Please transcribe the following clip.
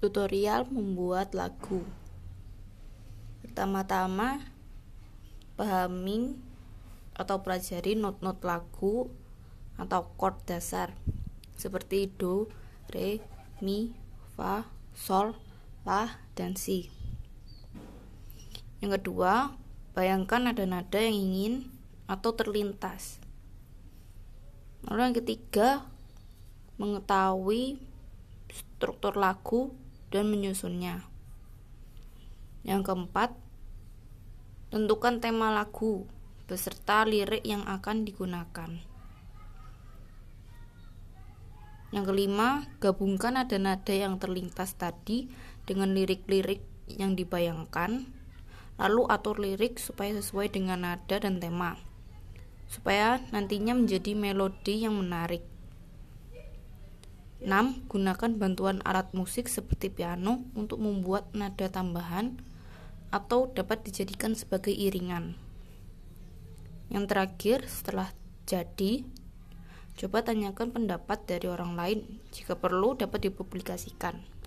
Tutorial membuat lagu. Pertama-tama, pahami atau pelajari not-not lagu atau chord dasar seperti do, re, mi, fa, sol, la, dan si. Yang kedua, bayangkan ada nada yang ingin atau terlintas. Lalu yang ketiga, mengetahui struktur lagu dan menyusunnya. Yang keempat, tentukan tema lagu beserta lirik yang akan digunakan. Yang kelima, gabungkan nada-nada yang terlintas tadi dengan lirik-lirik yang dibayangkan, lalu atur lirik supaya sesuai dengan nada dan tema, supaya nantinya menjadi melodi yang menarik. 6. Gunakan bantuan alat musik seperti piano untuk membuat nada tambahan atau dapat dijadikan sebagai iringan. Yang terakhir, setelah jadi, coba tanyakan pendapat dari orang lain. Jika perlu, dapat dipublikasikan.